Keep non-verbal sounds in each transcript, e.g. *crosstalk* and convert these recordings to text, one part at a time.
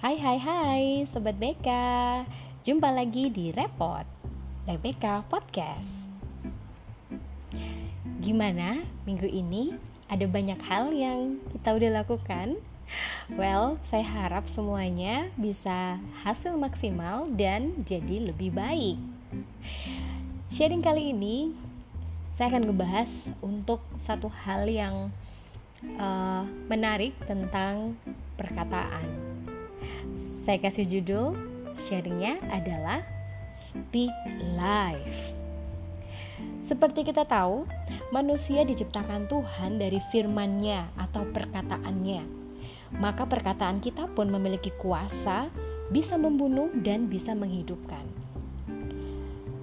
Hai hai hai Sobat BK Jumpa lagi di Repot BK Podcast Gimana minggu ini? Ada banyak hal yang kita udah lakukan? Well, saya harap semuanya bisa hasil maksimal dan jadi lebih baik Sharing kali ini saya akan ngebahas untuk satu hal yang uh, menarik tentang perkataan saya kasih judul sharingnya adalah Speak Life. Seperti kita tahu, manusia diciptakan Tuhan dari firman-Nya atau perkataannya. Maka perkataan kita pun memiliki kuasa bisa membunuh dan bisa menghidupkan.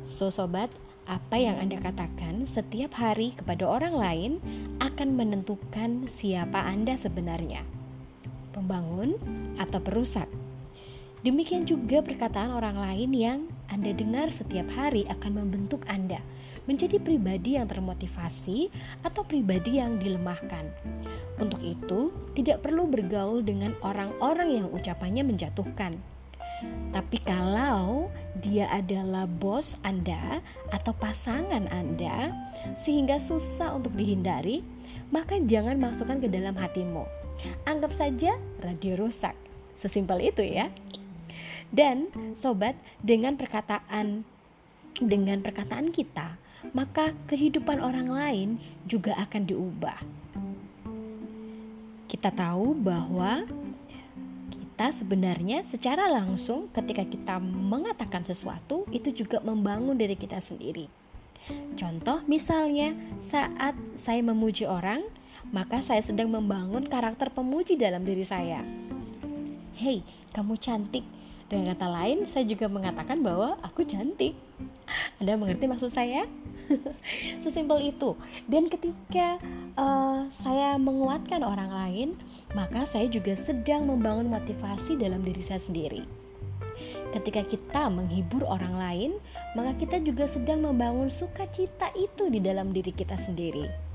So sobat, apa yang Anda katakan setiap hari kepada orang lain akan menentukan siapa Anda sebenarnya. Pembangun atau perusak. Demikian juga perkataan orang lain yang Anda dengar setiap hari akan membentuk Anda menjadi pribadi yang termotivasi atau pribadi yang dilemahkan. Untuk itu, tidak perlu bergaul dengan orang-orang yang ucapannya menjatuhkan. Tapi kalau dia adalah bos Anda atau pasangan Anda sehingga susah untuk dihindari, maka jangan masukkan ke dalam hatimu. Anggap saja radio rusak. Sesimpel itu ya. Dan sobat, dengan perkataan dengan perkataan kita, maka kehidupan orang lain juga akan diubah. Kita tahu bahwa kita sebenarnya secara langsung ketika kita mengatakan sesuatu itu juga membangun diri kita sendiri. Contoh misalnya saat saya memuji orang, maka saya sedang membangun karakter pemuji dalam diri saya. Hei, kamu cantik, dengan kata lain, saya juga mengatakan bahwa aku cantik. Anda mengerti maksud saya? *laughs* Sesimpel itu. Dan ketika uh, saya menguatkan orang lain, maka saya juga sedang membangun motivasi dalam diri saya sendiri. Ketika kita menghibur orang lain, maka kita juga sedang membangun sukacita itu di dalam diri kita sendiri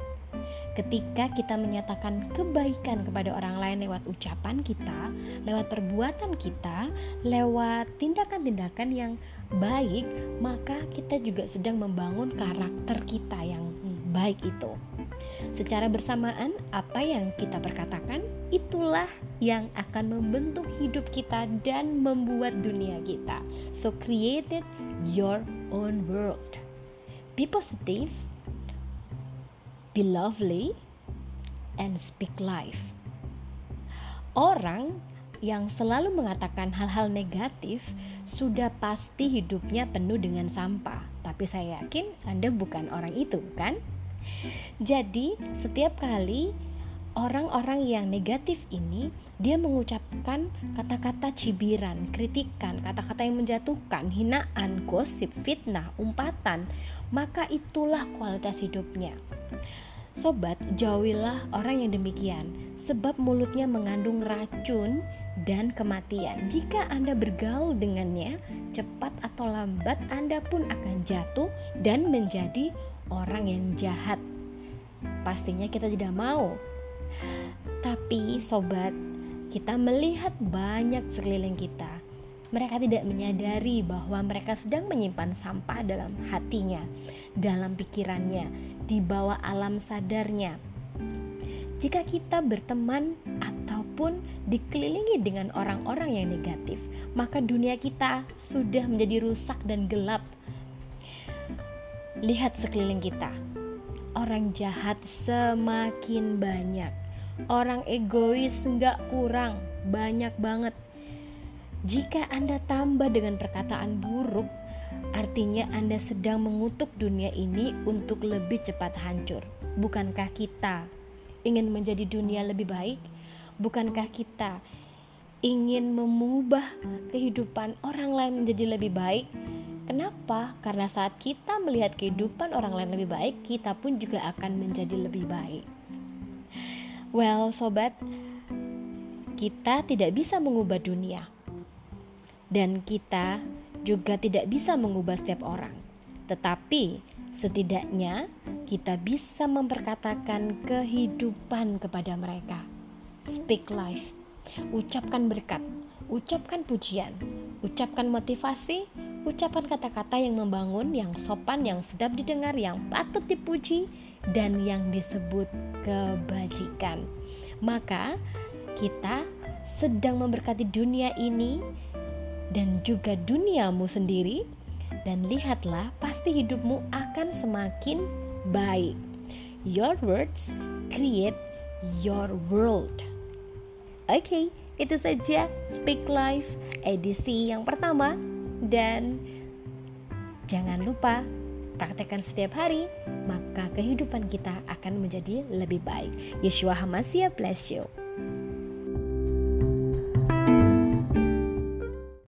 ketika kita menyatakan kebaikan kepada orang lain lewat ucapan kita, lewat perbuatan kita, lewat tindakan-tindakan yang baik, maka kita juga sedang membangun karakter kita yang baik itu. Secara bersamaan, apa yang kita perkatakan itulah yang akan membentuk hidup kita dan membuat dunia kita. So, create your own world. Be positive be lovely, and speak life. Orang yang selalu mengatakan hal-hal negatif sudah pasti hidupnya penuh dengan sampah. Tapi saya yakin Anda bukan orang itu, kan? Jadi, setiap kali orang-orang yang negatif ini dia mengucapkan kata-kata cibiran, kritikan, kata-kata yang menjatuhkan, hinaan, gosip, fitnah, umpatan, maka itulah kualitas hidupnya. Sobat, jauhilah orang yang demikian, sebab mulutnya mengandung racun dan kematian. Jika Anda bergaul dengannya, cepat atau lambat Anda pun akan jatuh dan menjadi orang yang jahat. Pastinya kita tidak mau. Tapi sobat, kita melihat banyak sekeliling kita. Mereka tidak menyadari bahwa mereka sedang menyimpan sampah dalam hatinya, dalam pikirannya, di bawah alam sadarnya. Jika kita berteman ataupun dikelilingi dengan orang-orang yang negatif, maka dunia kita sudah menjadi rusak dan gelap. Lihat sekeliling kita, orang jahat semakin banyak, orang egois nggak kurang, banyak banget. Jika Anda tambah dengan perkataan buruk, Artinya Anda sedang mengutuk dunia ini untuk lebih cepat hancur. Bukankah kita ingin menjadi dunia lebih baik? Bukankah kita ingin mengubah kehidupan orang lain menjadi lebih baik? Kenapa? Karena saat kita melihat kehidupan orang lain lebih baik, kita pun juga akan menjadi lebih baik. Well, sobat, kita tidak bisa mengubah dunia, dan kita juga tidak bisa mengubah setiap orang, tetapi setidaknya kita bisa memperkatakan kehidupan kepada mereka. Speak life. Ucapkan berkat, ucapkan pujian, ucapkan motivasi, ucapkan kata-kata yang membangun, yang sopan, yang sedap didengar, yang patut dipuji, dan yang disebut kebajikan. Maka kita sedang memberkati dunia ini dan juga duniamu sendiri dan lihatlah pasti hidupmu akan semakin baik. Your words create your world. Oke, okay, itu saja Speak Life edisi yang pertama dan jangan lupa praktekkan setiap hari, maka kehidupan kita akan menjadi lebih baik. Yeshua Hamasya bless you.